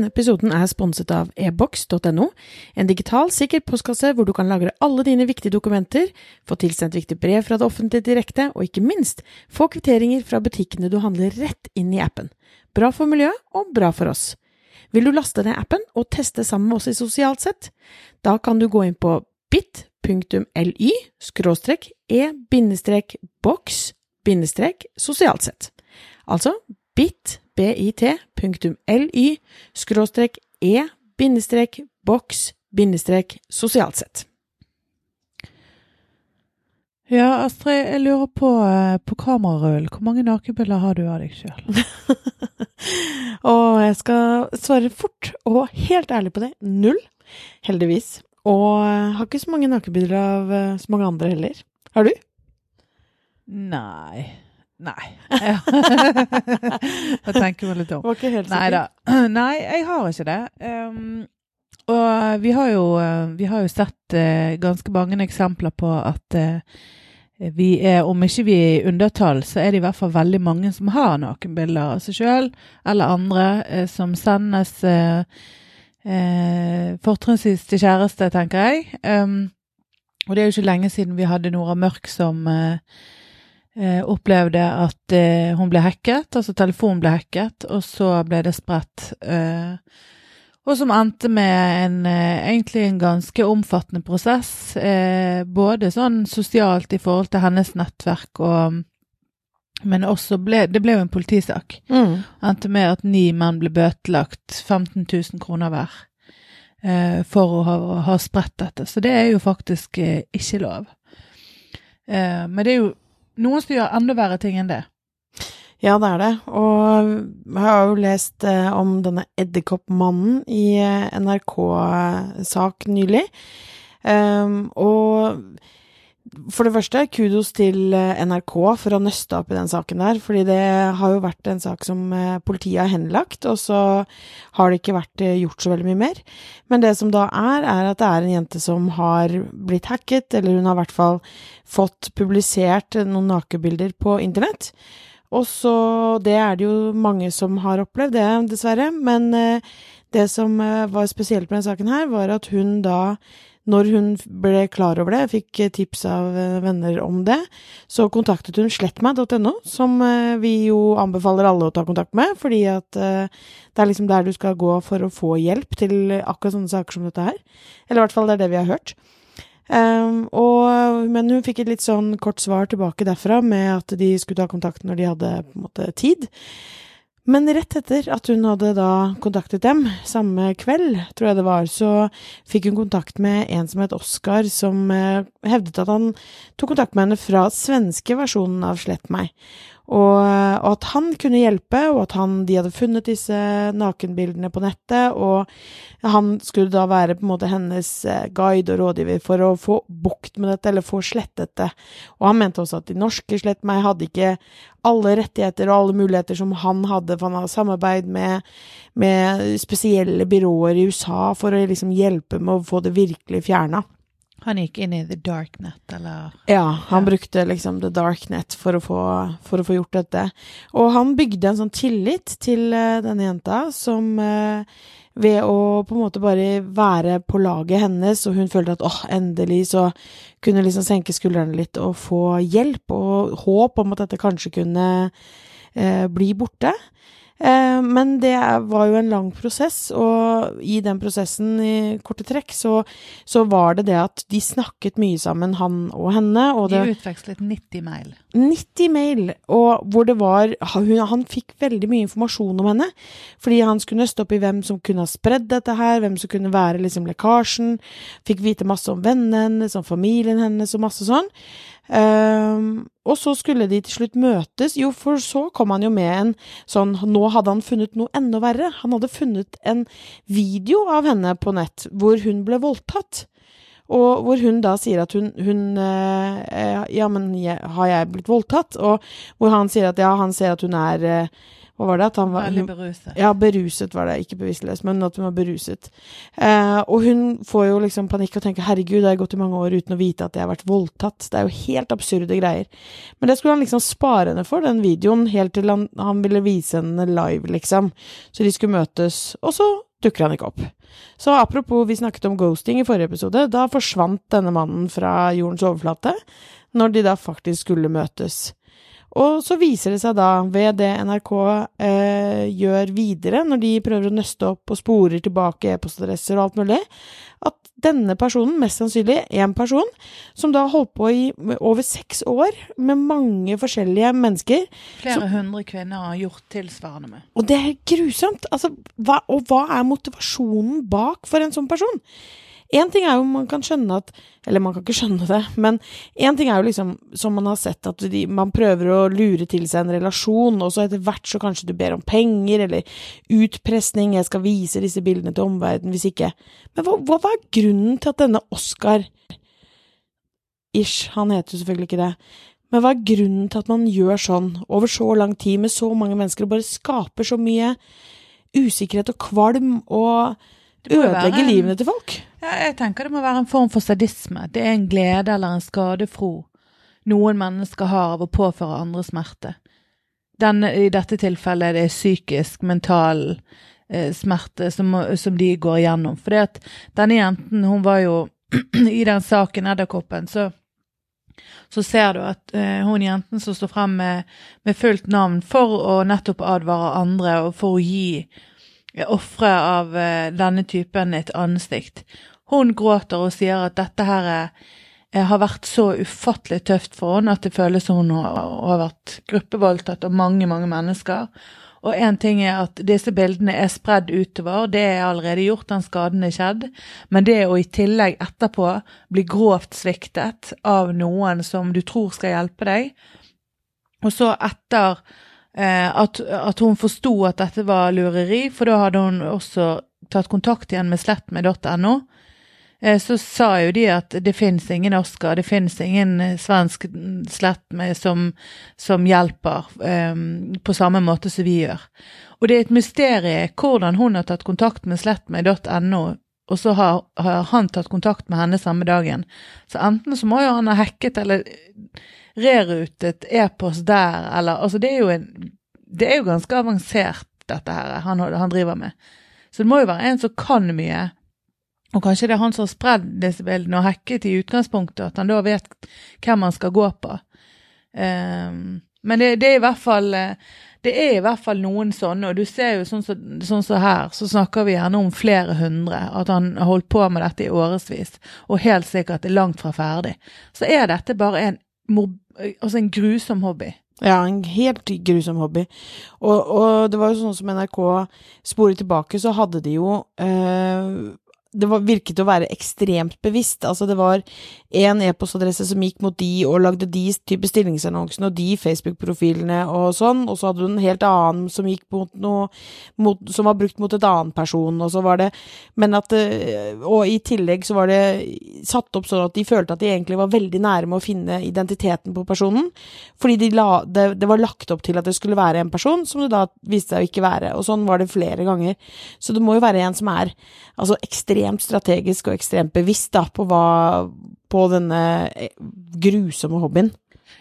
Denne episoden er sponset av ebox.no, en digital, sikker postkasse hvor du kan lagre alle dine viktige dokumenter, få tilsendt viktige brev fra det offentlige direkte, og ikke minst få kvitteringer fra butikkene du handler rett inn i appen. Bra for miljøet og bra for oss. Vil du laste ned appen og teste sammen med oss i Sosialt sett? Da kan du gå inn på bit.ly skråstrek e-boks sosialt sett. Altså bit, bit.ly skråstrek e bindestrek boks bindestrek sosialt sett. Ja, Astrid, jeg lurer på, eh, på kamerarull. Hvor mange nakenbilder har du av deg sjøl? og jeg skal svare fort og helt ærlig på det. Null, heldigvis. Og har ikke så mange nakenbilder av eh, så mange andre heller. Har du? Nei. Nei. jeg tenker meg litt om. Var ikke helt sikker. Nei jeg har ikke det. Um, og vi har jo, eh, vi har jo sett uh, ganske mange eksempler på at uh, vi er, om ikke vi er i undertall, så er det i hvert fall veldig mange som har nakenbilder av seg sjøl eller andre, uh, som sendes uh, fortrinnsvis til kjæreste, tenker jeg. Um, og det er jo ikke lenge siden vi hadde Nora Mørk som eh, opplevde at eh, hun ble hacket, altså telefonen ble hacket, og så ble det spredt. Eh, og som endte med en, eh, egentlig en ganske omfattende prosess, eh, både sånn sosialt i forhold til hennes nettverk og men også ble, det ble jo en politisak. Mm. Endte med at ni menn ble bøtelagt 15 000 kroner hver eh, for å ha, ha spredt dette. Så det er jo faktisk eh, ikke lov. Eh, men det er jo noen som gjør enda verre ting enn det. Ja, det er det. Og jeg har jo lest eh, om denne edderkoppmannen i eh, NRK-sak nylig. Um, og for det første, kudos til eh, NRK for å nøste opp i den saken der, fordi det har jo vært en sak som eh, politiet har henlagt, og så har det ikke vært eh, gjort så veldig mye mer. Men det som da er, er at det er en jente som har blitt hacket, eller hun har i hvert fall fått publisert noen nakenbilder på internett. Og så Det er det jo mange som har opplevd, det, dessverre. Men det som var spesielt med denne saken her, var at hun da når hun ble klar over det, fikk tips av eh, venner om det, så kontaktet hun slettmeg.no, som eh, vi jo anbefaler alle å ta kontakt med, fordi at eh, det er liksom der du skal gå for å få hjelp til akkurat sånne saker som dette her. Eller i hvert fall det er det vi har hørt. Um, og, men hun fikk et litt sånn kort svar tilbake derfra med at de skulle ta kontakt når de hadde på en måte tid. Men rett etter at hun hadde da kontaktet dem, samme kveld, tror jeg det var, så fikk hun kontakt med en som het Oskar, som eh, hevdet at han tok kontakt med henne fra svenske versjonen av Slett meg. Og, og, at han kunne hjelpe, og at han, de hadde funnet disse nakenbildene på nettet, og han skulle da være på en måte hennes eh, guide og rådgiver for å få bukt med dette, eller få slettet det. Og han mente også at de norske Slett meg hadde ikke alle rettigheter og alle muligheter som han hadde, for han hadde samarbeid med, med spesielle byråer i USA for å liksom hjelpe med å få det virkelig fjerna. Han gikk inn i the dark net, eller? Ja, han ja. brukte liksom the darknet for å, få, for å få gjort dette. Og han bygde en sånn tillit til uh, denne jenta som uh, ved å på en måte bare være på laget hennes, og hun følte at åh, endelig så kunne liksom senke skuldrene litt og få hjelp og håp om at dette kanskje kunne uh, bli borte. Eh, men det var jo en lang prosess, og i den prosessen, i korte trekk, så, så var det det at de snakket mye sammen, han og henne. Og det, de utvekslet 90 mail. 90 mail, og hvor det var hun, Han fikk veldig mye informasjon om henne, fordi han skulle nøste opp i hvem som kunne ha spredd dette her, hvem som kunne være liksom lekkasjen. Fikk vite masse om vennene hennes, om familien hennes og masse sånn. Um, og så skulle de til slutt møtes. Jo, for så kom han jo med en sånn Nå hadde han funnet noe enda verre. Han hadde funnet en video av henne på nett hvor hun ble voldtatt. Og hvor hun da sier at hun, hun eh, eh, Ja, men har jeg blitt voldtatt? Og hvor han sier at ja, han ser at hun er eh, Hva var det? At han var Veldig beruset. ja, beruset var det, ikke bevisstløs, men at hun var beruset. Eh, og hun får jo liksom panikk og tenker 'herregud, det har gått i mange år uten å vite at jeg har vært voldtatt'. Det er jo helt absurde greier. Men det skulle han liksom spare henne for, den videoen, helt til han, han ville vise henne live, liksom. Så de skulle møtes, og så dukker han ikke opp. Så apropos, vi snakket om ghosting i forrige episode. Da forsvant denne mannen fra jordens overflate, når de da faktisk skulle møtes. Og så viser det seg da, ved det NRK eh, gjør videre, når de prøver å nøste opp og sporer tilbake e-postadresser og alt mulig, at denne personen, mest sannsynlig en person, som da har holdt på i over seks år med mange forskjellige mennesker, Flere hundre kvinner har gjort tilsvarende med. og det er grusomt. Altså, hva, og hva er motivasjonen bak for en sånn person? Én ting er jo man kan skjønne at Eller man kan ikke skjønne det, men én ting er jo liksom, som man har sett, at de, man prøver å lure til seg en relasjon, og så etter hvert så kanskje du ber om penger, eller utpressing, jeg skal vise disse bildene til omverdenen, hvis ikke Men hva, hva, er grunnen til at denne Oscar Ish, han heter jo selvfølgelig ikke det. Men hva er grunnen til at man gjør sånn over så lang tid med så mange mennesker, og bare skaper så mye usikkerhet og kvalm, og ødelegger livene til folk? Ja, jeg tenker det må være en form for sadisme. Det er en glede eller en skadefro noen mennesker har av å påføre andre smerte. Den, I dette tilfellet er det psykisk, mental eh, smerte som, som de går igjennom. For denne jenten, hun var jo I den saken, Edderkoppen, så så ser du at eh, hun jenten som står frem med, med fullt navn for å nettopp advare andre og for å gi eh, ofre av eh, denne typen et ansikt. Hun gråter og sier at dette her eh, har vært så ufattelig tøft for henne at det føles som hun har, har vært gruppevoldtatt av mange, mange mennesker. Og én ting er at disse bildene er spredd utover, det er allerede gjort, den skaden er skjedd. Men det å i tillegg etterpå bli grovt sviktet av noen som du tror skal hjelpe deg, og så etter eh, at, at hun forsto at dette var lureri, for da hadde hun også tatt kontakt igjen med slettmed.no, så sa jo de at det fins ingen Oscar, det fins ingen svensk svensk slettmed som, som hjelper um, på samme måte som vi gjør. Og det er et mysterium hvordan hun har tatt kontakt med slettmeg.no, og så har, har han tatt kontakt med henne samme dagen. Så enten så må jo han ha hacket eller rerutet e-post der, eller Altså, det er jo en Det er jo ganske avansert, dette her han, han driver med. Så det må jo være en som kan mye. Og kanskje det er han som har spredd disse bildene og hacket i utgangspunktet, at han da vet hvem han skal gå på. Um, men det, det er i hvert fall eh, det er i hvert fall noen sånne, og du ser jo sånn som sånn så her, så snakker vi gjerne om flere hundre, at han har holdt på med dette i årevis, og helt sikkert er langt fra ferdig. Så er dette bare en, altså en grusom hobby. Ja, en helt grusom hobby. Og, og det var jo sånn som NRK sporet tilbake, så hadde de jo eh, Det var, virket å være ekstremt bevisst. Altså, det var én e-postadresse som gikk mot de, og lagde de type stillingsannonsene og de Facebook-profilene og sånn, og så hadde du en helt annen som gikk mot noe mot, Som var brukt mot et annen person, og så var det Men at eh, Og i tillegg så var det satt opp sånn at de følte at de egentlig var veldig nære med å finne identiteten på personen. Fordi de la, det, det var lagt opp til at det skulle være en person, som det da viste seg å ikke være. Og sånn var det flere ganger. Så det må jo være en som er altså ekstremt strategisk og ekstremt bevisst da, på, hva, på denne eh, grusomme hobbyen.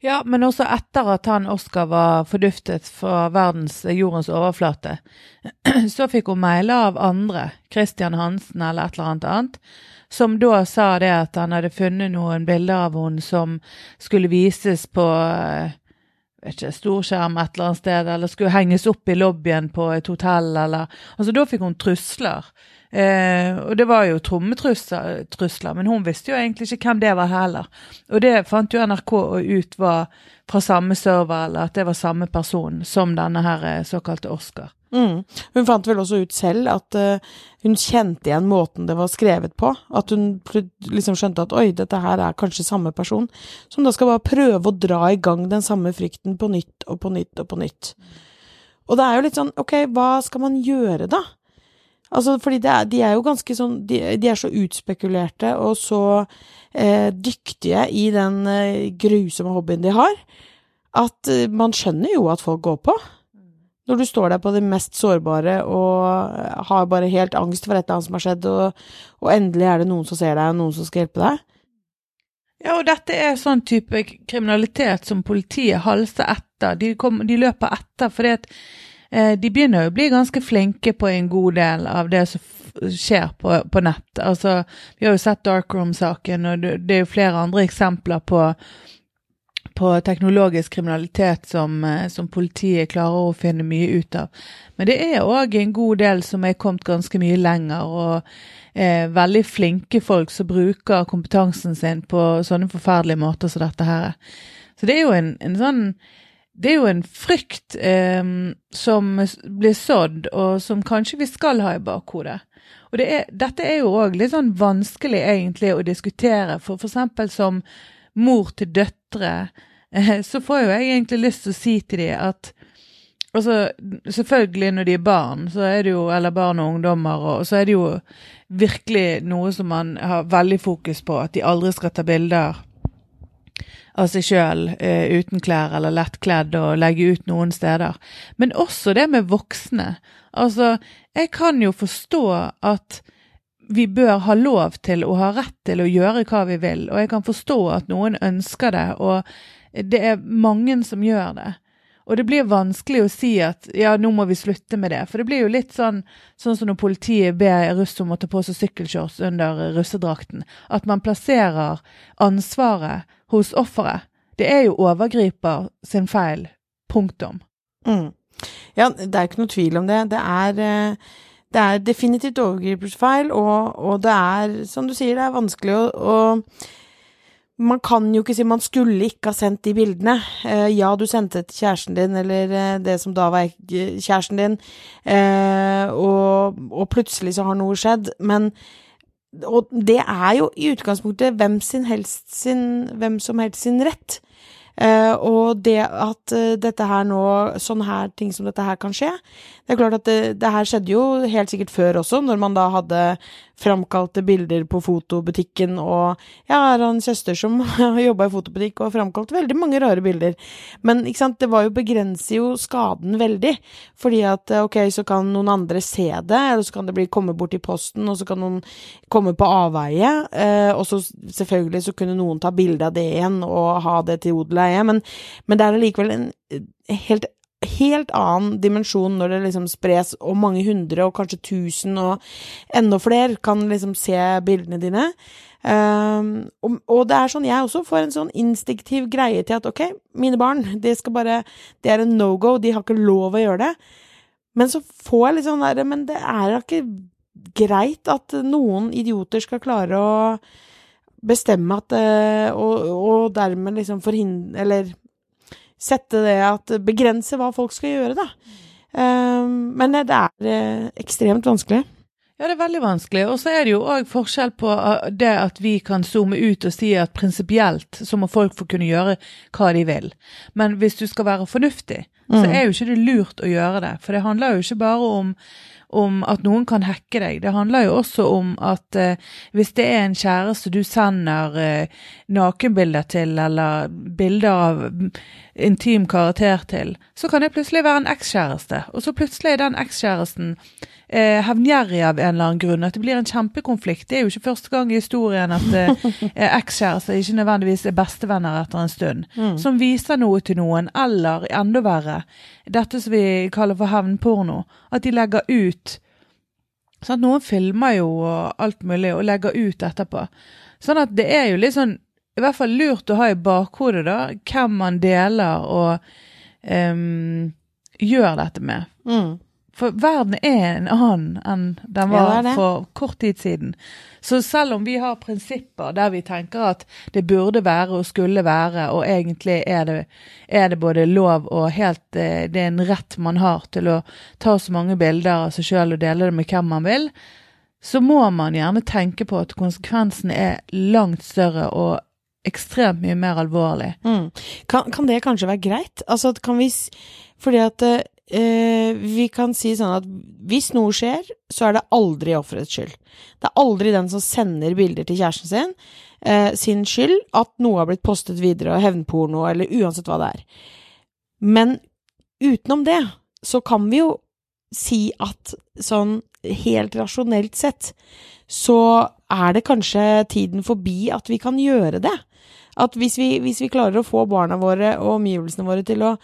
Ja, men også etter at han Oskar var forduftet fra verdens jordens overflate, så fikk hun mailer av andre, Christian Hansen eller et eller annet annet, som da sa det at han hadde funnet noen bilder av henne som skulle vises på eh, vet ikke, storskjerm et eller annet sted, eller skulle henges opp i lobbyen på et hotell, eller Altså, da fikk hun trusler. Eh, og det var jo trommetrusler, men hun visste jo egentlig ikke hvem det var heller. Og det fant jo NRK ut var fra samme server, eller at det var samme person som denne her eh, såkalte Oscar. Mm. Hun fant vel også ut selv at uh, hun kjente igjen måten det var skrevet på. At hun liksom skjønte at oi, dette her er kanskje samme person. Som da skal bare prøve å dra i gang den samme frykten på nytt og på nytt og på nytt. Og det er jo litt sånn, ok, hva skal man gjøre da? Altså, fordi er, de er jo ganske sånn De, de er så utspekulerte og så eh, dyktige i den eh, grusomme hobbyen de har, at eh, man skjønner jo at folk går på. Når du står der på det mest sårbare og har bare helt angst for et eller annet som har skjedd, og, og endelig er det noen som ser deg, og noen som skal hjelpe deg. Ja, og dette er sånn type kriminalitet som politiet halser etter. De, kom, de løper etter fordi at eh, de begynner å bli ganske flinke på en god del av det som skjer på, på nett. Altså, vi har jo sett Darkroom-saken, og det er jo flere andre eksempler på på teknologisk kriminalitet som, eh, som, politiet klarer å finne mye ut av. Men det er òg en god del som er kommet ganske mye lenger, og eh, veldig flinke folk som bruker kompetansen sin på sånne forferdelige måter som dette her. Så det er jo en, en sånn det er jo en frykt eh, som blir sådd, og som kanskje vi skal ha i bakhodet. Og det er, dette er jo òg litt sånn vanskelig egentlig å diskutere, for f.eks. som mor til døtre, eh, så får jo jeg egentlig lyst til å si til dem at altså, Selvfølgelig når de er barn, så er det jo, eller barn og ungdommer, og så er det jo virkelig noe som man har veldig fokus på, at de aldri skal ta bilder av seg sjøl eh, uten klær eller lettkledd og legge ut noen steder. Men også det med voksne. Altså, jeg kan jo forstå at vi bør ha lov til å ha rett til å gjøre hva vi vil, og jeg kan forstå at noen ønsker det, og det er mange som gjør det. Og det blir vanskelig å si at ja, nå må vi slutte med det. For det blir jo litt sånn, sånn som når politiet ber russ om å ta på seg sykkelshorts under russedrakten. At man plasserer ansvaret hos offeret. Det er jo overgriper sin feil. Punktum. Mm. Ja, det er ikke noe tvil om det. Det er eh det er definitivt overgripersfeil, og, og det er, som du sier, det er vanskelig å, å man kan jo ikke si man skulle ikke ha sendt de bildene. Eh, ja, du sendte til kjæresten din, eller eh, det som da var kjæresten din, og, og, plutselig så har noe skjedd. Men Og det er jo i utgangspunktet hvem, sin hvem som helst sin rett. Uh, og det at uh, dette her nå, sånne her ting som dette her kan skje Det er klart at det, det, her skjedde jo helt sikkert før også, når man da hadde framkalte bilder på fotobutikken, og jeg har en søster som har jobba i fotobutikk og framkalt veldig mange rare bilder. Men ikke sant, det var jo begrenser jo skaden veldig, fordi at eh, ok, så kan noen andre se det, eller så kan det bli komme bort i posten, og så kan noen komme på avveie, eh, og så selvfølgelig så kunne noen ta bilde av det igjen og ha det til odel leie, men, men det er allikevel en helt helt annen dimensjon når det liksom spres, og mange hundre, og kanskje tusen, og enda flere kan liksom se bildene dine. Um, og, og, det er sånn jeg også får en sånn instinktiv greie til at ok, mine barn, de skal bare Det er en no go, de har ikke lov å gjøre det. Men så får jeg litt sånn derre Men det er da ikke greit at noen idioter skal klare å bestemme at eh, Og, og dermed liksom forhindre Eller sette det at Begrense hva folk skal gjøre, da. Um, men det er eh, ekstremt vanskelig. Ja, det er veldig vanskelig. Og så er det jo òg forskjell på eh, det at vi kan zoome ut og si at prinsipielt så må folk få kunne gjøre hva de vil. Men hvis du skal være fornuftig, mm. så er jo ikke det lurt å gjøre det. For det handler jo ikke bare om om at noen kan hacke deg. Det handler jo også om at eh, hvis det er en kjæreste du sender eh, nakenbilder til, eller bilder av intim karakter til, så kan jeg plutselig være en ekskjæreste. Og så plutselig er den ekskjæresten eh, hevngjerrig av en eller annen grunn. At det blir en kjempekonflikt. Det er jo ikke første gang i historien at eh, ekskjærester ikke nødvendigvis er bestevenner etter en stund. Mm. Som viser noe til noen, eller enda verre, dette som vi kaller for hevnporno. At de legger ut Sånn Noen filmer jo alt mulig og legger ut etterpå. Sånn at det er jo litt sånn i hvert fall lurt å ha i bakhodet da, hvem man deler og um, gjør dette med. Mm. For verden er en annen enn den var ja, for kort tid siden. Så selv om vi har prinsipper der vi tenker at det burde være og skulle være, og egentlig er det, er det både lov og helt eh, Det er en rett man har til å ta så mange bilder av seg sjøl og dele det med hvem man vil, så må man gjerne tenke på at konsekvensene er langt større og ekstremt mye mer alvorlig. Mm. Kan, kan, det kanskje være greit? Altså, kan vi fordi at eh, vi kan si sånn at hvis noe skjer, så er det aldri offerets skyld. Det er aldri den som sender bilder til kjæresten sin, eh, sin skyld at noe har blitt postet videre, og hevnporno, eller uansett hva det er. Men utenom det, så kan vi jo si at sånn helt rasjonelt sett, så er det kanskje tiden forbi at vi kan gjøre det. At hvis vi, hvis vi klarer å få barna våre og omgivelsene våre til å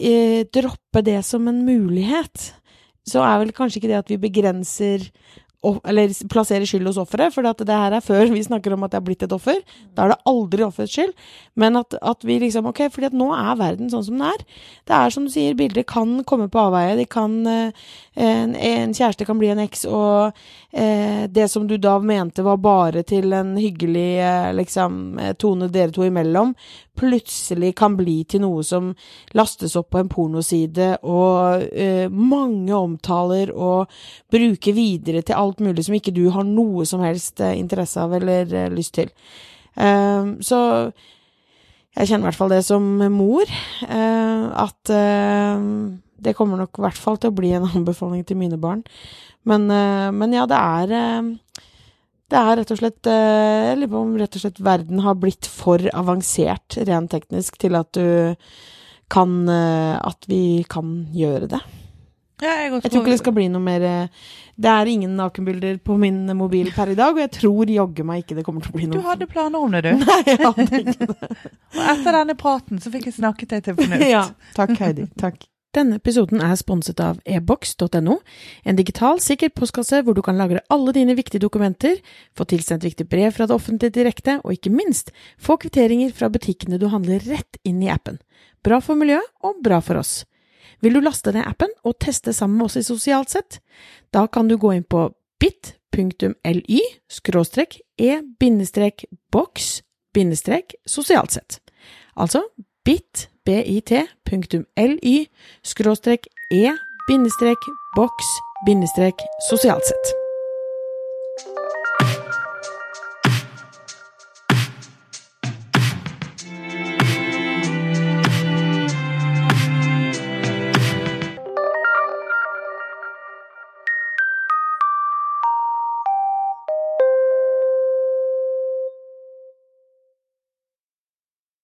eh, droppe det som en mulighet, så er vel kanskje ikke det at vi begrenser eller plassere skyld hos offeret, for det her er før vi snakker om at det er blitt et offer. Da er det aldri offerets skyld. Men at, at, vi liksom Ok, fordi at nå er verden sånn som den er. Det er som du sier, bilder kan komme på avveie. De kan eh, en, en, kjæreste kan bli en eks, og eh, det som du da mente var bare til en hyggelig eh, liksom eh, tone dere to imellom, plutselig kan bli til noe som lastes opp på en pornoside, og eh, mange omtaler og bruker videre til alt mulig som ikke du har noe som helst eh, interesse av eller eh, lyst til. Ehm, så jeg kjenner i hvert fall det som mor, eh, at eh, det kommer nok i hvert fall til å bli en anbefaling til mine barn. Men, eh, men ja, det er det er rett og slett Jeg lurer på om rett og slett verden har blitt for avansert rent teknisk til at du kan At vi kan gjøre det. Ja, jeg, jeg, tror ikke det skal bli noe mer Det er ingen nakenbilder på min mobil per i dag, og jeg tror jaggu meg ikke det kommer til å bli noe Du hadde planer om det, du. Nei, jeg hadde ikke det. og etter denne praten så fikk jeg snakket deg til fornuft. ja. Takk, Heidi. Takk. Denne episoden er sponset av ebox.no, en digital, sikker postkasse hvor du kan lagre alle dine viktige dokumenter, få tilsendt viktige brev fra det offentlige direkte, og ikke minst få kvitteringer fra butikkene du handler rett inn i appen. Bra for miljøet og bra for oss. Vil du laste ned appen og teste sammen med oss i Sosialt sett? Da kan du gå inn på bit.ly e-boks sosialt sett. Altså bit bit.ly skråstrek e-boks sosialt sett.